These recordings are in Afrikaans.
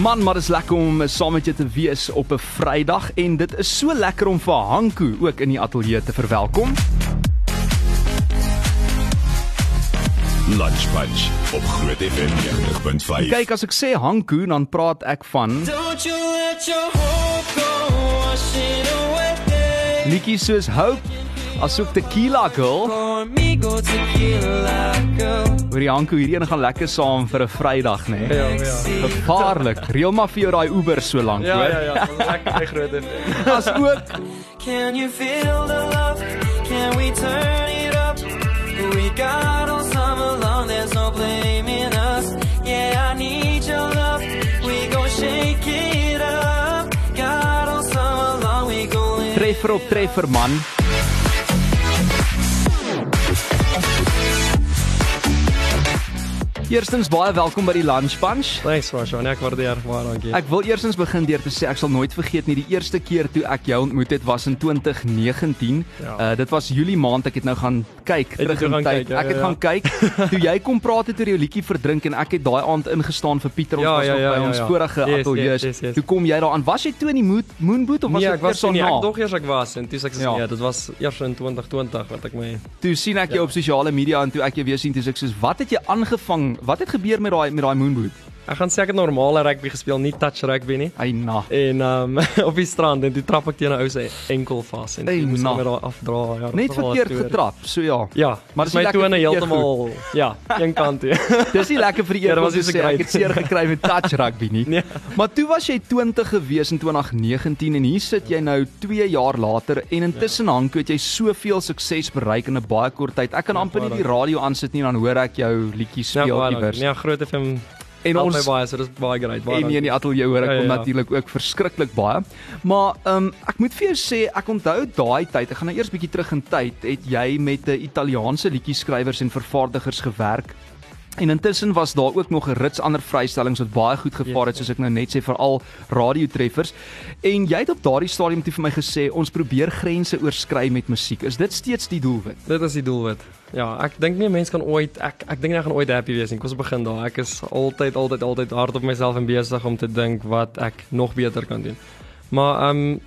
Man, maar dit is lekker om saam met jou te wees op 'n Vrydag en dit is so lekker om vir Hanku ook in die ateljee te verwelkom. Lunch Punch op Groot FM 90.5. Kyk, as ek sê Hanku, dan praat ek van Don't you let your hope go washing away. liedjies soos Hope, asook Tequila Girl. For me go tequila girl. Hoor die Hanku hierdie een gaan lekker saam vir 'n Vrydag, nê? Ja, ja. Gevaarlik. Reël maar vir jou daai Uber so lank, Ja, hoor. ja, ja. Lekker by groot FM. As ook Can you feel the love? Can we turn it up? We got all summer long, there's no blaming us. Yeah, I need your love. We gon' shake it up. Got all summer long, we gon' treffer op treffer man. Eerstens baie welkom by die Lunch Punch. Thanks. Nee, ek waardeer baie dankie. Ek wil eerstens begin deur te sê ek sal nooit vergeet nie die eerste keer toe ek jou ontmoet het was in 2019. Ja. Uh dit was Julie maand ek het nou gaan kyk jy terug in tyd. kyk, ja, ek het ja, gaan kyk toe jy kom praat het oor jou liedjie verdrink en ek het daai aand ingestaan vir Pieter ons Ja, was ja, nog ja, by ja, ons ja. vorige Yes, ateljee. yes, yes, yes. Toe kom jy daaraan. Was jy toe in die mood, Moonboot of was Nee, ek was eers nie, daarna? ek dog eers ek was en toe sê ek Ja. ja. nee, dit was eers in 2020 wat ek my Toe sien ek jou Ja. op sosiale media en toe ek jou weer sien, toe sê ek soos wat het jy aangevang? Wat het gebeur met daai met daai Moonboot? Ek gaan sê ek het normale rugby gespeel, nie touch rugby nie. Ai na. En um op die strand en toe trap ek teen 'n ou se enkel vas en ek moes met daai afdra. Ja, Net verkeerd storie. getrap. So ja. Ja, Maar dis my tone heeltemal ja, een kant toe. Dis nie lekker vir die Ja, dit om was so sê ek het seer gekry met touch rugby nie. Nee. Maar toe was jy 20 gewees in 2019 en hier sit jy nou 2 jaar later en intussen ja. Hanko het jy soveel sukses bereik in 'n baie kort tyd. Ek kan Ja, amper nie die radio aansit nie dan hoor ek jou liedjies Ja, speel baie iewers. Ja, groot FM en help ons baie, so dis baie great. Baie En nie in die ateljee hoor ek Ja, ja, ja. natuurlik ook verskriklik baie. Maar ehm um, ek moet vir jou sê ek onthou daai tyd. Ek gaan nou eers bietjie terug in tyd. Het jy met 'n Italiaanse liedjieskrywers en vervaardigers gewerk? En intussen was daar ook nog 'n rits ander vrystellings wat baie goed gevaar het soos ek nou net sê veral radiotreffers. En jy het op daardie stadium toe vir my gesê ons probeer grense oorskry met musiek. Is dit steeds die doelwit? Dit is die doelwit. Ja, ek dink nie 'n mens kan ooit ek ek dink nie ek gaan ooit happy wees nie. Kom ons begin daar. Ek is altyd altyd altyd hard op myself en besig om te dink wat ek nog beter kan doen. Maar ehm um,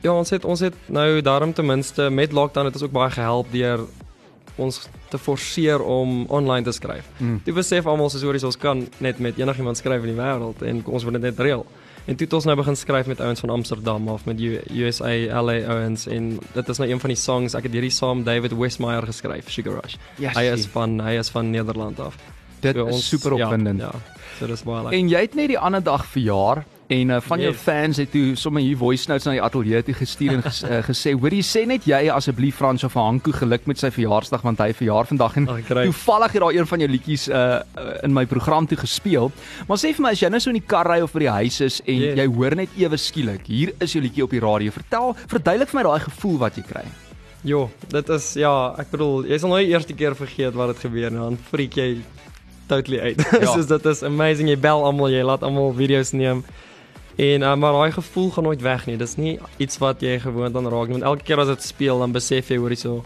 ja, ons het ons het nou daarom ten minste met lockdown het ons ook baie gehelp deur ons te forceer om online te skryf. Mm. Toe besef almal soos hoorie ons kan net met enigiemand skryf in die wêreld en ons moet dit net reël. En toe het ons nou begin skryf met ouens van Amsterdam of met USA, LA ouens en dit is nou een van die songs ek het hierdie saam David Westmeyer geskryf, Sugar Rush. Ja, hy is van hy is van Nederland af. dit So is super opwindend. Ja, ja. So dis baie lekker. En jy het net die ander dag verjaar en uh, van jou Yes. fans het toe sommer hier voice notes na die ateljee toe gestuur en ges, uh, gesê hoorie sê net jy asseblief Frans of Hanko geluk met sy verjaarsdag want hy verjaar vandag en great. toevallig het daar een van jou liedjies uh, in my program toe gespeel. Maar sê vir my as jy nou so in die kar ry of by die huis is en Yes. jy hoor net ewe skielik hier is jou liedjie op die radio. Vertel verduidelik vir my daai gevoel wat jy kry. Jo, dit is ja, ek bedoel, jy sal nooit die eerste keer vergeet wat het gebeur en dan freak jy totally uit. Ja. Soos dit is amazing. Jy bel almal, jy laat almal video's neem. En uh, maar daai gevoel gaan nooit weg nie. Dis nie iets wat jy gewoond aan raak nie. Want elke keer as dit speel, dan besef jy hoor hierso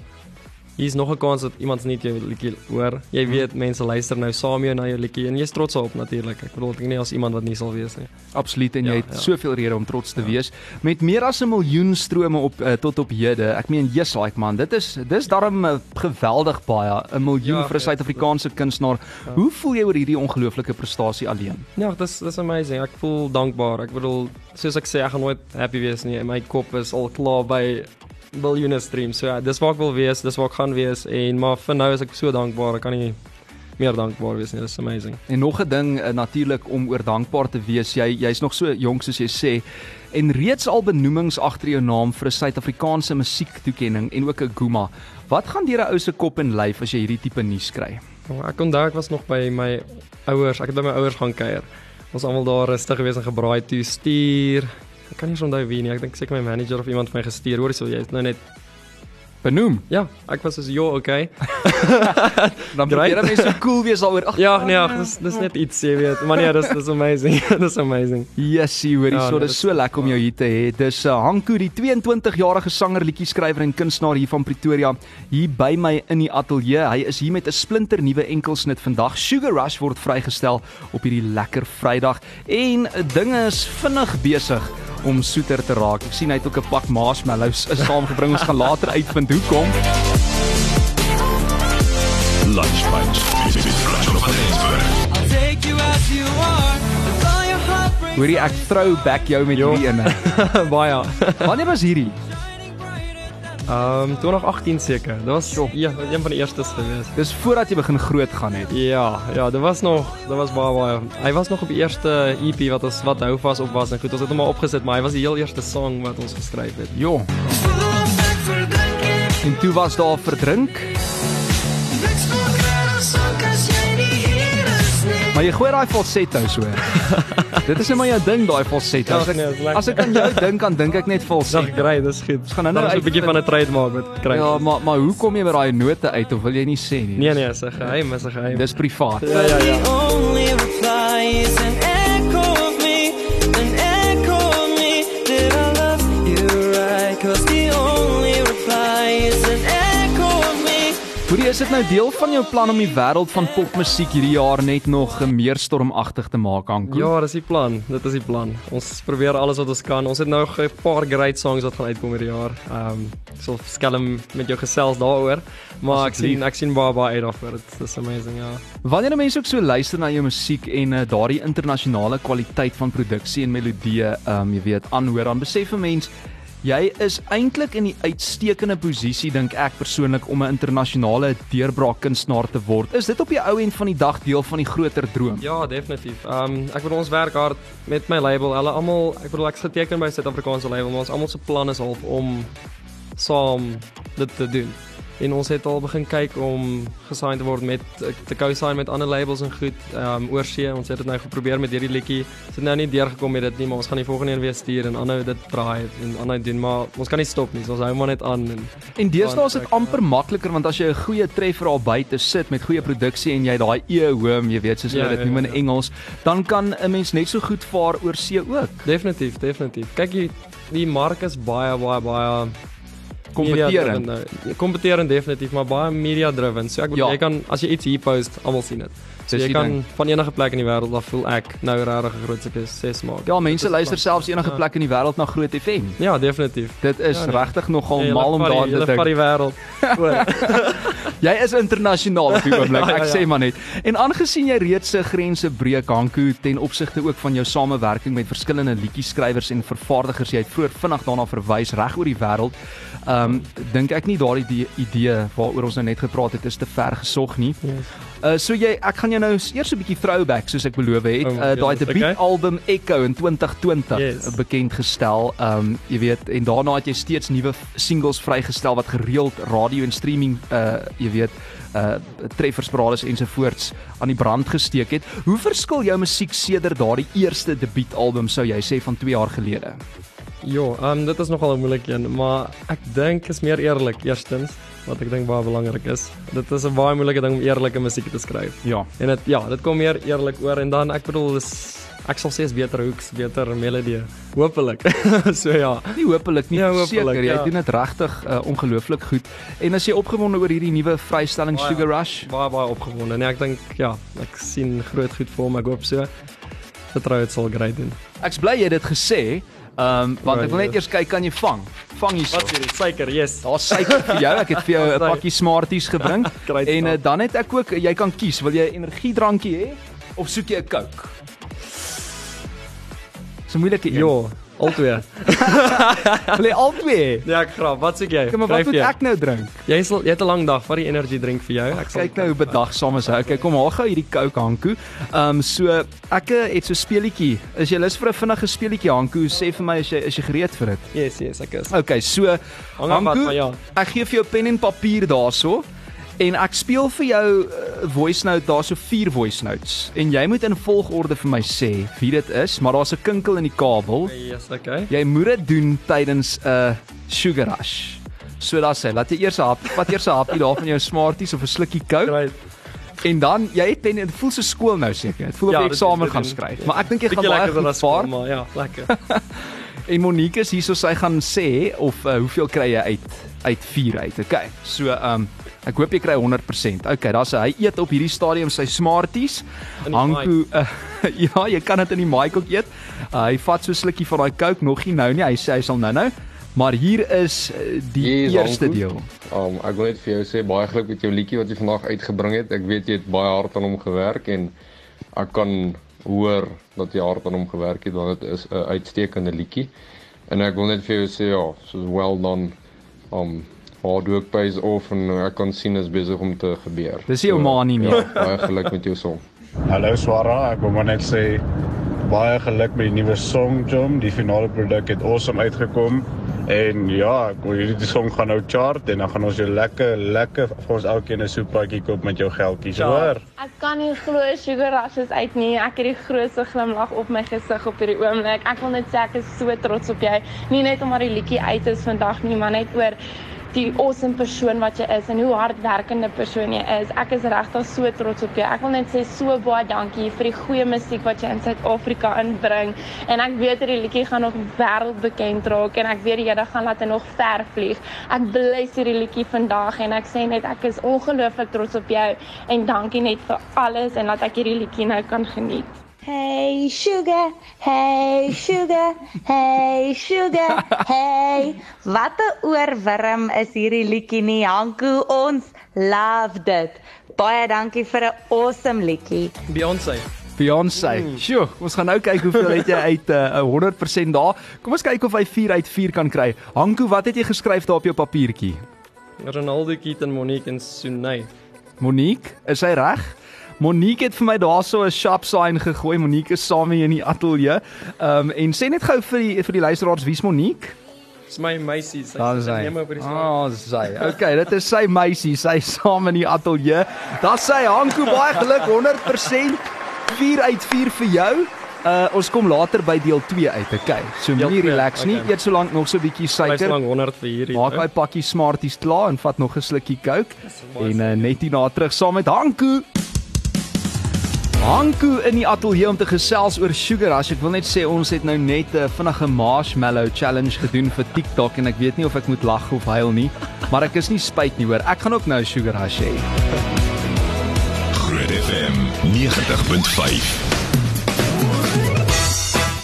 Hier's nog 'n kans dat iemand nie jou liedjie hoor. Jy weet mense luister nou saam jou na jou liedjie en jy's trots daarop natuurlik. Ek bedoel ek dink nie as iemand wat nie sal wees nie. Absoluut en Ja, jy het ja. soveel rede om trots te Ja. wees met meer as 'n miljoen strome op uh, tot op hede. Ek meen yes like man, dit is dis darm uh, geweldig baie, 'n miljoen Ja, vir 'n ja. Suid-Afrikaanse kunstenaar. Ja. Hoe voel jy oor hierdie ongelooflike prestasie alleen? Ja, dis dis amazing. Ek voel dankbaar. Ek bedoel, soos ek sê, ek gaan nooit happy wees nie. My kop is al klaar by biljoene streams. So ja, dis waar ek wil wees, dis waar ek gaan wees en maar vir nou is ek so dankbaar. Ek kan nie meer dankbaar wees nie. Dis amazing. En nog 'n ding uh, natuurlik om oor dankbaar te wees. Jy jy's nog so jonk soos jy sê en reeds al benoemings agter jou naam vir 'n Suid-Afrikaanse musiektoekenning en ook 'n Guma. Wat gaan deur 'n ou se kop en lyf as jy hierdie tipe nuus kry? Maar ek onthou ek was nog by my ouers. Ek het by my ouers gaan kuier. Ons almal daar rustig gewees en gebraai toe stuur. Ek kan nie onthou wie nie. Ek dink seker my manager of iemand vir my gestuur. Hoor jy, so jy is nou net Benoem. Ja, ek was soos jo, okay. Dan probeer mense so cool wees daaroor. Ag, Ja, nee, ag, dis dis net iets, jy weet. Maar nee, dis dis amazing. dis amazing. Jessie, hoorie, Ja, so nee, dis so lekker om jou hier te hê. Dis uh, Hanko, die 22-jarige sanger, liedjie-skrywer en kunstenaar hier van Pretoria, hier by my in die ateljee. Hy is hier met 'n splinter nuwe enkelsnit vandag. Sugar Rush word vrygestel op hierdie lekker Vrydag en uh, dinge is vinnig besig om soeter te raak. Ek sien hy het ook 'n pak marshmallows saamgebring. Ons gaan later uitvind hoekom. Lunch Punch. Lunch op Johannesburg. I'll take you as you are. Hoorie ek throw back jou met hierdie ene. Baie. Wanneer was hierdie? Ehm um, 2018 seker. Dit was ja, een van die eerstes gewees. Dis voordat jy begin groot gaan het. Ja, ja, dit was nog, dit was baie baie. Hy was nog op die eerste EP wat ons wat hou vas op was en goed, ons het hom maar opgesit, maar hy was die heel eerste song wat ons geskryf het. Jo. En toe was daar verdrink. Niks Maar jy gooi daai falsetto so. Dit is net maar jou ding daai falsetto. As nee, ek, lekker. as ek aan jou dink, dan dink ek net falsetto. kry, dis goed. Ons gaan nou nou 'n bietjie uitvind- van 'n trademark met kry. Ja, maar maar hoe kom jy by daai note uit of wil jy nie sê nie? Nee nee, is 'n geheim, is 'n geheim. Dis privaat. Ja ja ja. Hoorie, is dit nou deel van jou plan om die wêreld van popmusiek hierdie jaar net nog meer stormagtig te maak, Anko? Ja, dis die plan. Dit is die plan. Ons probeer alles wat ons kan. Ons het nou 'n paar great songs wat gaan uitkom hierdie jaar. Ehm um, sal skelm met jou gesels daaroor. Maar ek sien ek sien baie baie uit daarvoor. Dit is amazing, ja. Wanneer mense ook so luister na jou musiek en uh, daardie internasionale kwaliteit van produksie en melodieë, ehm um, jy weet, aanhoor, dan besef 'n mens jy is eintlik in die uitstekende posisie dink ek persoonlik om 'n internasionale deurbraak kunstenaar te word. Is dit op die ou end van die dag deel van die groter droom? Ja, definitief. Ehm um, ek bedoel ons werk hard met my label. Hulle almal, ek bedoel ek's geteken by 'n Suid-Afrikaanse label, maar ons almal se plan is half om saam dit te doen. En ons het al begin kyk om gesign te word met te co-sign met ander labels en goed. Ehm um, oorsee, ons het dit nou geprobeer met hierdie liedjie. Ons het nou nie deurgekom met dit nie, maar ons gaan die volgende een weer stuur en aanhou dit draai en aanhou doen, maar ons kan nie stop nie. So ons hou maar net aan en En deesdae is dit amper makliker want as jy 'n goeie treffer al buite sit met goeie produksie en jy daai earworm, jy weet soos hulle Ja, dit ja, noem in ja. Engels, dan kan 'n mens net so goed vaar oor see ook. definitief, definitief. Kyk die die mark is baie baie baie Kompeterend. media-driven nou. Kompeterend definitief, maar baie media driven. So ek bedoel Ja. jy kan as jy iets hier post, almal sien dit. So jy kan ding. van enige plek in die wêreld af voel ek nou regtig 'n groot sukses maak. Ja, mense luister selfs enige Ja. plek in die wêreld na Groot FM. Ja, definitief. Dit is Ja, nee. regtig nogal Jy mal om daar te van dink. die wêreld. Jy is internasionaal op die oomblik. Ja, ja, Ek ja. sê maar net. En aangesien jy reeds se grense breek Hanku ten opsigte ook van jou samewerking met verskillende liedjieskrywers en vervaardigers, jy het vroeër vinnig daarna verwys reg oor die wêreld. Ehm um, dink ek nie daardie idee- idee waaroor ons nou net gepraat het is te ver gesog nie. Yes. Uh so jy ek gaan jou nou eers 'n bietjie throwback soos ek beloof het. Oh, Uh daai goodness, debuutalbum Echo in 2020 Yes. yes. bekend gestel. Um jy weet en daarna het jy steeds nuwe singles vrygestel wat gereeld radio en streaming uh jy weet uh treffersparades ensovoorts aan die brand gesteek het. Hoe verskil jou musiek sedert daardie eerste debuutalbum sou jy sê van 2 jaar gelede? Ja, ehm um, dit is nogal 'n moeilike een, maar ek dink is meer eerlik eerstens wat ek dink baie belangrik is. Dit is 'n baie moeilike ding om eerlike musiek te skryf. Ja. En dit ja, dit kom meer eerlik oor en dan ek bedoel dis ek sal sê is beter hoeks, beter melodie. Hoopelik. so ja. Nie hopelik nie, Ja, hopelik, seker. Jy ja. doen dit regtig uh, ongelooflik goed. En as jy opgewonde oor hierdie nuwe vrystelling Baie. Sugar Rush? Baie baie opgewonde. Nee, ek dink ja, ek sien groot goed vir hom. Ek hoop so. Vertrou dit sal great doen. Ek's bly jy het dit gesê. Ehm um, want ek wil net eers kyk kan jy vang. Vang hierso. Wat jy? Suiker, yes. Daar's suiker vir jou. Ek het vir jou 'n pakkie Smarties gebring. En uh, dan het ek ook jy kan kies, wil jy 'n energiedrankie hê of soek jy 'n Coke? Dis 'n moeilike een. Jo, albei. Wil jy albei hê? Ja, ek grap. Wat soek jy? Kyk maar wat moet ek nou drink? Jy sal jy het 'n lang dag, vat die energy drink vir jou. Ek sal Kyk nou hoe bedagsaam is hy. Okay, kom haal gou hierdie Coke Hanku. Ehm um, so ek eh, het so speelietjie. Is jy lus vir 'n vinnige speelietjie Hanku? Sê vir my as jy is jy gereed vir dit? Yes, yes, ek is. Okay, so maar ja. Ek gee vir jou pen en papier daarso en ek speel vir jou uh, voice note daarso vier voice notes en jy moet in volgorde vir my sê wie dit is, maar daar's 'n kinkel in die kabel. Yes, okay. Jy moet dit doen tydens 'n uh, sugar rush. So daar's hy. Laat jy eers 'n hap, vat eers 'n hapie daar van jou Smarties of 'n slukkie Coke Right. en dan jy het pen, dit voel so skool nou seker. Dit voel of Ja, jy eksamen gaan skryf. ja. Maar ek dink jy gaan baie goed vaar. maar ja, lekker. En Monique is hier so sy gaan sê of uh, hoeveel kry jy uit uit 4 uit. Okay. So ehm um, ek hoop jy kry 100%. Okay, daar's hy eet op hierdie stadium sy Smarties. Hanku uh, ja, jy kan dit in die mic ook eet. Uh, hy vat so 'n slukkie van daai Coke nog nie nou nie. Hy sê hy sal nou-nou. Maar hier is uh, die is eerste Hanku. deel. Um ek wil net vir jou sê baie geluk met jou liedjie wat jy vandag uitgebring het. Ek weet jy het baie hard aan hom gewerk en ek kan hoor dat jy hard aan hom gewerk het want dit is 'n uitstekende liedjie. En ek wil net vir jou sê ja, so well done. Um hard work pays off en uh, ek kan sien is besig om te gebeur. Dis jou ma nie, nee. Ja, baie geluk met jou song. Hallo Swara, ek wil maar net sê baie geluk met die nuwe song Jom. Die finale produk het awesome uitgekom. En ja, hierdie song gaan nou chart en dan gaan ons jou lekker lekker vir ons elkeen 'n soeppakkie koop met jou geldjies, Ja. hoor. Ek kan nie glo Sugar Rush is uit nie. Ek het die grootste glimlag op my gesig op hierdie oomblik. Ek wil net sê ek is so trots op jou. Nie net omdat die liedjie uit is vandag nie, maar net oor die awesome persoon wat jy is en hoe hardwerkende persoon jy is. Ek is regtig so trots op jou. Ek wil net sê so baie dankie vir die goeie musiek wat jy in Suid-Afrika inbring. En ek weet hierdie liedjie gaan nog wêreldbekend raak en ek weet Here gaan laat hy nog ver vlieg. Ek bless hierdie liedjie vandag en ek sê net ek is ongelooflik trots op jou en dankie net vir alles en laat ek hierdie liedjie nou kan geniet. Hey sugar, hey sugar, hey sugar, hey. Wat 'n oorwurm is hierdie liedjie nie, Hanku, ons love dit. Baie dankie vir 'n awesome liedjie. Beyoncé. Beyoncé. Mm. Sjoe, ons gaan nou kyk hoeveel het jy uit 'n uh, 100% daar. Kom ons kyk of hy 4 uit 4 kan kry. Hanku, wat het jy geskryf daar op jou papiertjie? Ronaldo Keaton, Monique en Sunay. Monique, is hy reg? Monique het vir my daarso 'n sharp sign gegooi. Monique is saam hier in die ateljee. Ehm um, en sê net gou vir die vir die luisteraars wie's Monique? Dis my meisie. Sy is sy neem oor die Ah, sy. Okay, dit is sy meisie. Sy is saam in die ateljee. Daar sê Hanko baie geluk 100% 4 uit 4 vir jou. Uh ons kom later by deel 2 uit, okay. So moenie relax nie. okay. Eet solank nog so 'n bietjie Sy suiker. lank 100 vir hierdie. Maak daai pakkie Smarties klaar en vat nog 'n slukkie Coke en uh, net hierna terug saam met Hanko. Hanko in die ateljee om te gesels oor Sugar Rush. Ek wil net sê ons het nou net 'n vinnige marshmallow challenge gedoen vir TikTok en ek weet nie of ek moet lag of huil nie, maar ek is nie spyt nie hoor. Ek gaan ook nou Sugar Rush hê. Groot FM 90.5.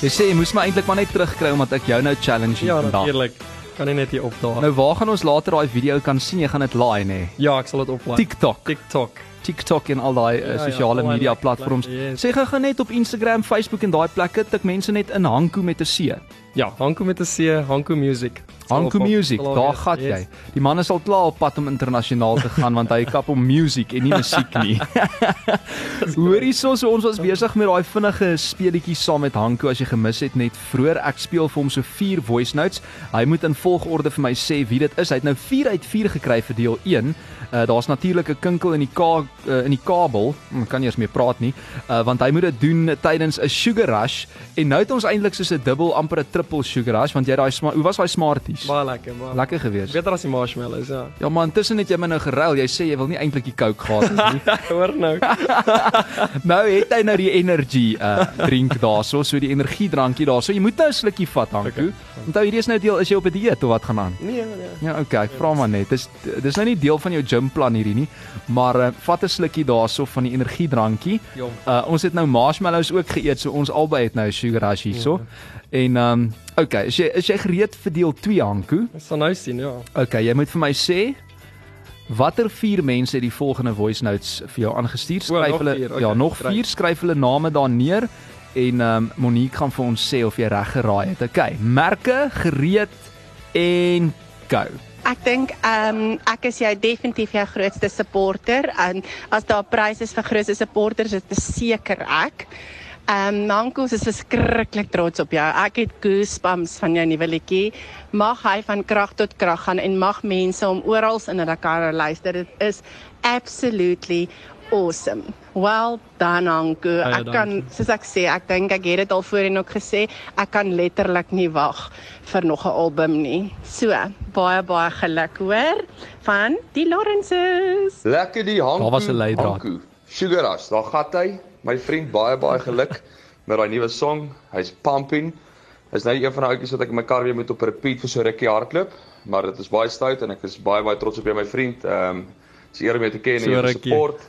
Jy sê jy moes my eintlik maar net terugkry omdat ek jou nou challenge hier Ja, vandag. natuurlik. Kan nie net hier opdaag. Nou waar gaan ons later daai video kan sien? Jy gaan dit laai nê. Ja, ek sal dit oplaai. TikTok. TikTok. TikTok en al daai Ja, uh, ja, sosiale al daai media lekker platforms. yes. Sê gou gaan net op Instagram, Facebook en daai plekke tik mense net in Hanko met 'n C. Ja, Hanko met 'n C, Hanko Music. Hanko op- Music, daar gat jy. Die man is al klaar op pad om internasionaal te gaan want hy kap om music en nie musiek nie. Hoor hierso, so ons was besig met daai vinnige speletjie saam met Hanko as jy gemis het net vroeër. Ek speel vir hom so 4 voice notes. Hy moet in volgorde vir my sê wie dit is. Hy het nou 4 uit 4 gekry vir deel 1. Uh, Daar's natuurlik 'n kinkel in die ka uh, in die kabel. Ek kan nie eens meer praat nie. Uh, want hy moet dit doen tydens 'n sugar rush en nou het ons eintlik soos 'n dubbel amper 'n triple sugar rush want jy daai hoe was daai smarties? Baie lekker, baie. Lekker gewees. Beter as die marshmallows, ja. Ja man, intussen het jy my nou geruil. Jy sê jy wil nie eintlik die Coke gehad het nie. Hoor nou. nou het hy nou die energy uh drink daarso, so die energiedrankie daarso. Jy moet nou 'n slukkie vat, Hanko. Okay. Onthou hierdie is nou deel is jy op 'n dieet of wat gaan aan? Nee, nee. Ja, okay, ek vra maar net. Dis dis nou nie deel van jou gymplan hierdie nie, maar uh, vat 'n slukkie daarso van die energiedrankie. Jom. Uh ons het nou marshmallows ook geëet, so ons albei het nou sugar rush hierso. En ehm um, okay, is jy is jy gereed vir deel 2, Hanko? Ons sal nou sien, ja. Okay, jy moet vir my sê watter vier mense het die volgende voice notes vir jou aangestuur? O, nog Skryf hulle vier, okay, ja, nog kry. 4, skryf hulle name daar neer en ehm um, Monique gaan vir ons sê of jy reg geraai het. Okay, merke gereed en go. Ek dink ehm um, ek is jou definitief jou grootste supporter en as daar pryse is vir grootste supporters is dit seker ek. Ehm um, Mankos is verskriklik trots op jou. Ek het goosebumps van jou nuwe liedjie. Mag hy van krag tot krag gaan en mag mense hom oral in hulle karre luister. Dit is absolutely awesome. Well done Anku. Baie Ek kan soos ek sê, ek dink ek het dit al voorheen ook gesê, ek kan letterlik nie wag vir nog 'n album nie. So, baie baie geluk hoor van die Lawrences. Lekker die Hanku. Daar was 'n leidraad. Hanku. Sugar Rush, daar gat hy. My vriend baie baie geluk met daai nuwe song. Hy's pumping. Is nou een van die ouetjies wat ek in my kar weer moet op repeat vir so rukkie hardloop, maar dit is baie stout en ek is baie baie trots op jou my vriend. Ehm um, dis eer om jou te ken en So jou te rukkie. support.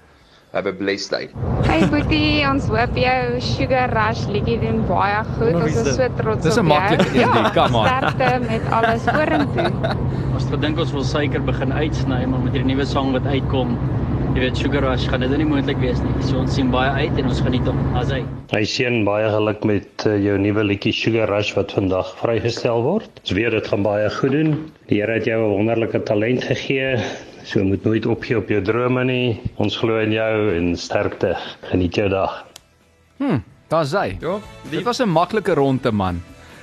Have a blessed day. Hey Boetie, ons hoop jou Sugar Rush liedjie doen baie goed. Ons is so trots Dis 'n op jou. maklike een, die, come on. Sterkte met alles vorentoe. Ons het gedink ons wil suiker begin uitsny, maar met hierdie nuwe sang wat uitkom, jy weet Sugar Rush gaan dit nou nie moontlik wees nie. So ons sien baie uit en ons geniet hom. As hy Hy seën baie geluk met uh, jou nuwe liedjie Sugar Rush wat vandag vrygestel word. Ons weet dit gaan baie goed doen. Die Here het jou 'n wonderlike talent gegee. So moet nooit opgee op jou drome nie. Ons glo in jou en sterkte. Geniet jou dag. Hm, daar's hy. Ja, Dit die was 'n maklike ronde man.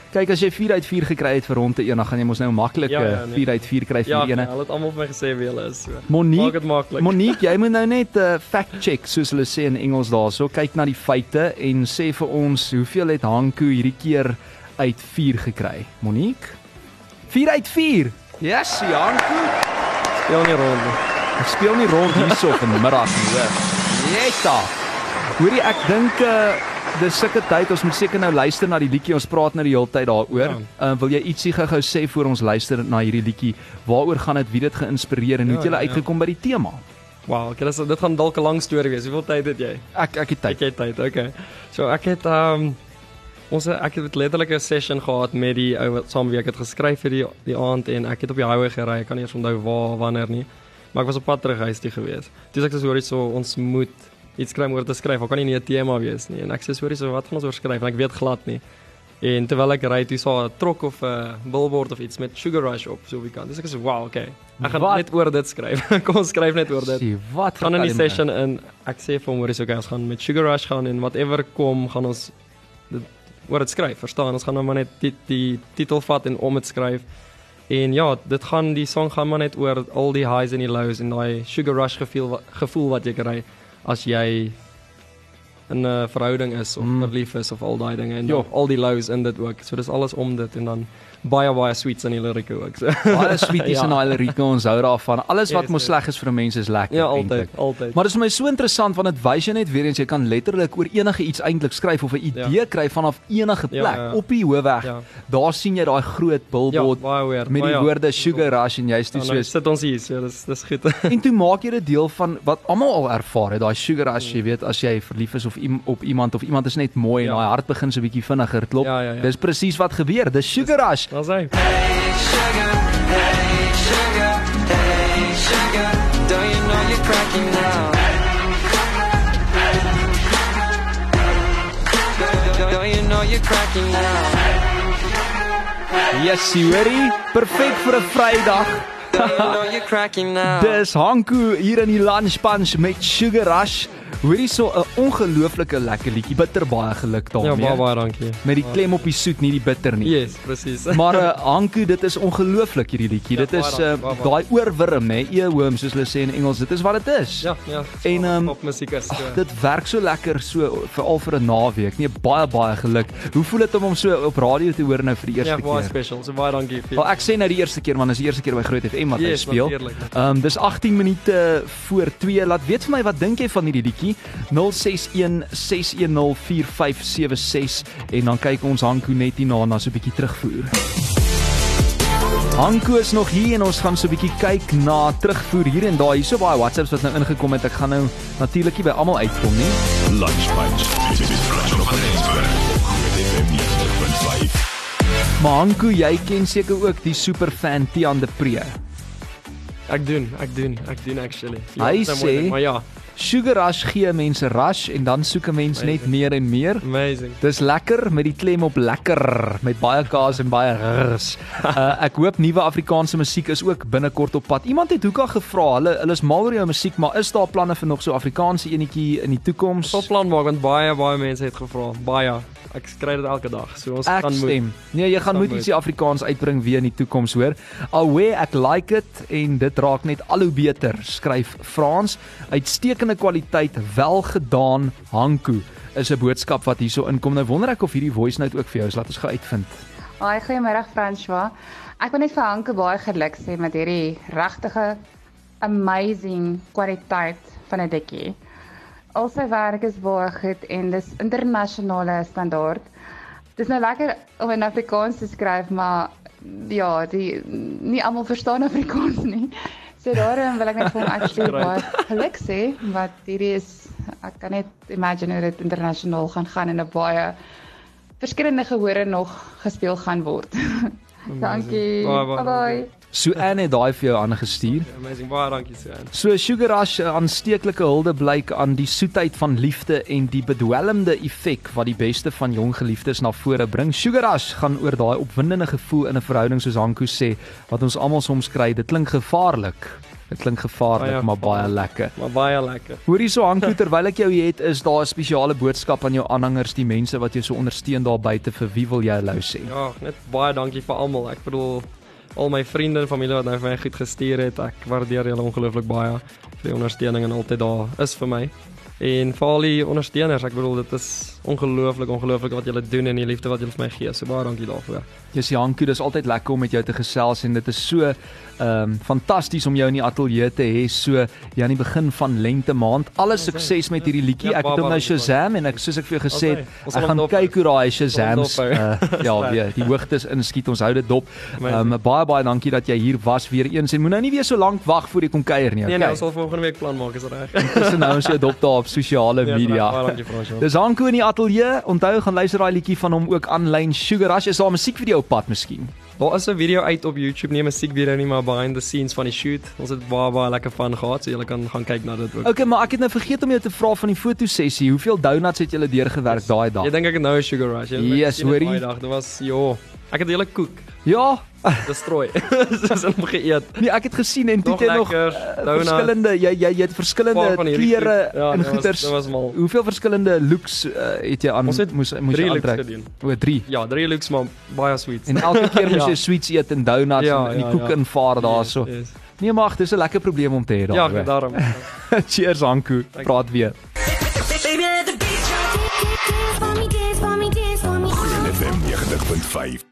Kyk as jy 4 uit 4 gekry het vir ronde 1, dan gaan jy mos nou maklik Ja, 4 ja, nee. uit 4 kry vir Ja, die ene. hulle het almal vir my gesê wie hulle is. So. Maak Monique, dit maklik. Monique, jy moet nou net 'n uh, fact check soos hulle sê in Engels daarso. Kyk na die feite en sê vir ons hoeveel het Hanku hierdie keer uit 4 gekry. Monique? 4 uit 4. Yes, Hanku. speel nie rond nie. Ek speel nie rond hierso vanmiddag nie, hoor. Jetta. Hoorie, ek dink uh dis sulke tyd ons moet seker nou luister na die liedjie. Ons praat nou die hele tyd daaroor. Ja. Uh wil jy ietsie gou-gou sê voor ons luister na hierdie liedjie? Waaroor gaan dit? Wie dit geïnspireer en hoe het Ja, julle ja, ja. uitgekom by die tema? Wow, okay, dis dit gaan dalk 'n lang storie wees. Hoeveel tyd het jy? Ek ek het Ek tyd. het tyd. Okay. So ek het um ons ek het letterlik 'n session gehad met die ou wat saam wie ek het geskryf vir die die aand en ek het op die highway gery. Ek kan nie eens onthou waar wanneer nie. Maar ek was op pad terug huis toe gewees. Sê ek so hoorie so ons moet iets kry om oor te skryf. Daar kan nie net 'n tema wees nie. En ek sê hoorie so wat gaan ons oor skryf? En ek weet glad nie. En terwyl ek ry, toe saw 'n trok of 'n billboard of iets met Sugar Rush op so wie kan. Dis ek sê wow, okay. Ek gaan Wat? net oor dit skryf. Kom ons skryf net oor dit Sê, wat gaan in die session in ek sê vir hom hoor is okay ons gaan met Sugar Rush gaan en whatever kom gaan ons dit oor dit skryf verstaan ons gaan nou maar net die, die titel vat en om dit skryf en ja dit gaan die song gaan maar net oor al die highs en die lows en daai Sugar Rush gevoel gevoel wat jy kry as jy in 'n verhouding is of Mm. verlief is of al daai dinge en Ja. dan al die lows in dit ook so dis alles om dit en dan baie baie sweets in die lirieke ook so Baie sweeties Ja. en daai lirieke ons hou daarvan. Alles wat Yes, mos yes. sleg is vir 'n mens is lekker. ja altyd altyd Maar dit is vir my so interessant want dit wys jou net weer eens jy kan letterlik oor enige iets eintlik skryf of 'n idee Ja. kry vanaf enige Ja, plek ja. op die hoofweg. ja Daar sien jy daai groot ja billboard baie weird met die ja. woorde Sugar Rush en jy's toe Ja, nou soos sit ons hier, so dis dis goed. en toe maak jy dit deel van wat almal al ervaar het, daai Sugar Rush, jy weet, as jy verlief is of iem, op iemand of iemand is net mooi en Ja. daai hart begin so 'n bietjie vinniger klop. Ja, ja, ja. Dis presies wat gebeur. Dis Sugar Rush. Hy. sugar, hey sugar, hey sugar. Don't you know you're cracking now? Don't, you know you're cracking now? Yes, you ready? Perfek vir 'n Vrydag. Dis Hanku hier in die Lunch Punch met Sugar Rush. Hoorie so 'n ongelooflike lekker liedjie. Bitter baie geluk Ja, daarmee. baie baie dankie. met die klem op die soet, nie die bitter nie. Yes, presies. Maar uh, Hanku, dit is ongelooflik hierdie liedjie. Ja, dit is uh, daai oorwurm, nê, earworm soos hulle sê in Engels. Dit is wat dit is. Ja, ja. En, ehm, pop musiek is. So. Dit werk so lekker so veral vir 'n naweek. Nee, baie baie geluk. Hoe voel dit om hom so op radio te hoor nou vir die ja, eerste baie keer? special. So baie dankie vir. Wel ek sê nou die eerste keer want dis die eerste keer by Groot FM wat hy Yes, speel. natuurlijk. Ehm um, dis 18 minute voor 2. Laat weet vir my wat dink jy van hierdie liedjie? 061 610 4576 en dan kyk ons Hanko net hierna na so 'n bietjie terugvoer. Hanko is nog hier en ons gaan so 'n bietjie kyk na terugvoer hier en daar. Hierso baie WhatsApps wat nou ingekom het. Ek gaan nou natuurlik nie by almal uitkom nie. Lunch Punch met Franco van Rensburg Groot FM 90.5. Maar Hanko, jy ken seker ook die superfan Tian de Pre. Ek doen, ek doen, ek doen actually. Hy dit is moeilik, sê- maar ja, Sugar Rush gee mense rush en dan soek 'n mens net meer en meer. amazing. Dis lekker met die klem op lekker met baie kaas en baie rrs. Uh, ek hoop nuwe Afrikaanse musiek is ook binnekort op pad. Iemand het hoeka gevra, hulle hulle is mal oor jou musiek, maar is daar planne vir nog so Afrikaanse enetjie in die toekoms? Sal plan maak want baie baie mense het gevra. Baie. Ek kry dit elke dag. So ons Ek gaan moet. stem. Nee, jy gaan moet ietsie Afrikaans uitbring weer in die toekoms hoor. Alwe ek like it en dit raak net al hoe beter, skryf Frans. Uitstekende kwaliteit, wel gedaan, Hanku is 'n boodskap wat hierso inkom. Nou wonder ek of hierdie voice note ook vir jou is. Laat ons gou uitvind. Haai, goeiemôre François. Ek wil net vir Hanke baie geluk sê met hierdie regtige amazing kwaliteit van 'n dikkie. Al sy werk is baie goed en dis internasionale standaard. Dis nou lekker om in Afrikaans te skryf, maar ja, die nie almal verstaan Afrikaans nie. So daarom wil ek net vir hom actually baie geluk sê wat hierdie is ek kan net imagine hoe dit internasionaal gaan gaan en 'n baie verskillende gehore nog gespeel gaan word. Dankie. Baie, baie Bye bye. So Anne het daai vir jou aangestuur. Amazing. Baie dankie Suan. So Sugar Rush 'n aansteeklike hulde blyk aan die soetheid van liefde en die bedwelmende effek wat die beste van jong geliefdes na vore bring. Sugar Rush gaan oor daai opwindende gevoel in 'n verhouding soos Hanko sê wat ons almal soms kry. Dit klink gevaarlik. Dit klink gevaarlik, Baie maar baie lekker. Maar baie lekker. Hoorie so Hanko terwyl ek jou hier het, is daar 'n spesiale boodskap aan jou aanhangers, die mense wat jou so ondersteun daar buite. Vir wie wil jy hallo sê? Ja, net baie dankie vir almal. Ek bedoel al my vriende en familie wat nou vir my goed gestuur het. Ek waardeer julle ongelooflik baie vir die ondersteuning en altyd daar is vir my. En vir al die ondersteuners, ek bedoel dit is ongelooflik, ongelooflik wat julle doen en die liefde wat julle vir my gee. So baie dankie daarvoor. Dis Janko, dis altyd lekker om met jou te gesels en dit is so ehm um, fantasties om jou in die ateljee te hê so ja aan die begin van lente maand. Alle sukses met hierdie liedjie. Ja, Ek het hom nou Shazam en ek soos ek vir jou gesê het, Ons ek gaan kyk hoe daai hom uh, dophou. ja, weer die hoogtes inskiet. Ons hou dit dop. Ehm um, baie baie dankie dat jy hier was weer eens en moenie nou weer so lank wag voor jy kom kuier nie, Nee, okay? nee, ons sal volgende week plan maak, is reg. Dis nou ons jou dop daar op sosiale reg. media. Dis Hanko in die ateljee. Onthou gaan luister daai liedjie van hom ook aanlyn Sugar Rush. Is daar 'n musiekvideo op pad miskien? Daar is 'n video uit op YouTube, nie 'n musiekvideo nie, maar behind the scenes van die shoot. Ons het baie baie lekker van gehad, so julle kan gaan kyk na dit ook. Okay, maar ek het nou vergeet om jou te vra van die fotosessie. Hoeveel donuts het julle deurgewerk daai dag? Jy dink ek het nou 'n sugar rush. Jy Yes, hoorie. daai dag, dit was jo. Ek het 'n hele koek Ja, destroy. Dis in hom geëet. nee, ek het gesien en Nog het nog uh, verskillende jy jy jy het verskillende klere koek. Ja, en dit dit mal. Hoeveel verskillende looks uh, het jy aan Ons het moes moes jy aantrek? O, 3. Ja, drie looks maar baie sweet. En elke keer moes Ja. jy sweets eet en donuts Ja, en, en die ja, koek ja. invaar daarso. Yes, yes. Nee, maar dis 'n lekker probleem om te hê daar. Ja, hoor. daarom. Cheers Anku. Praat weer. Baby, let the beat drop. Dance for me, dance for me, dance for me. Groot FM 90.5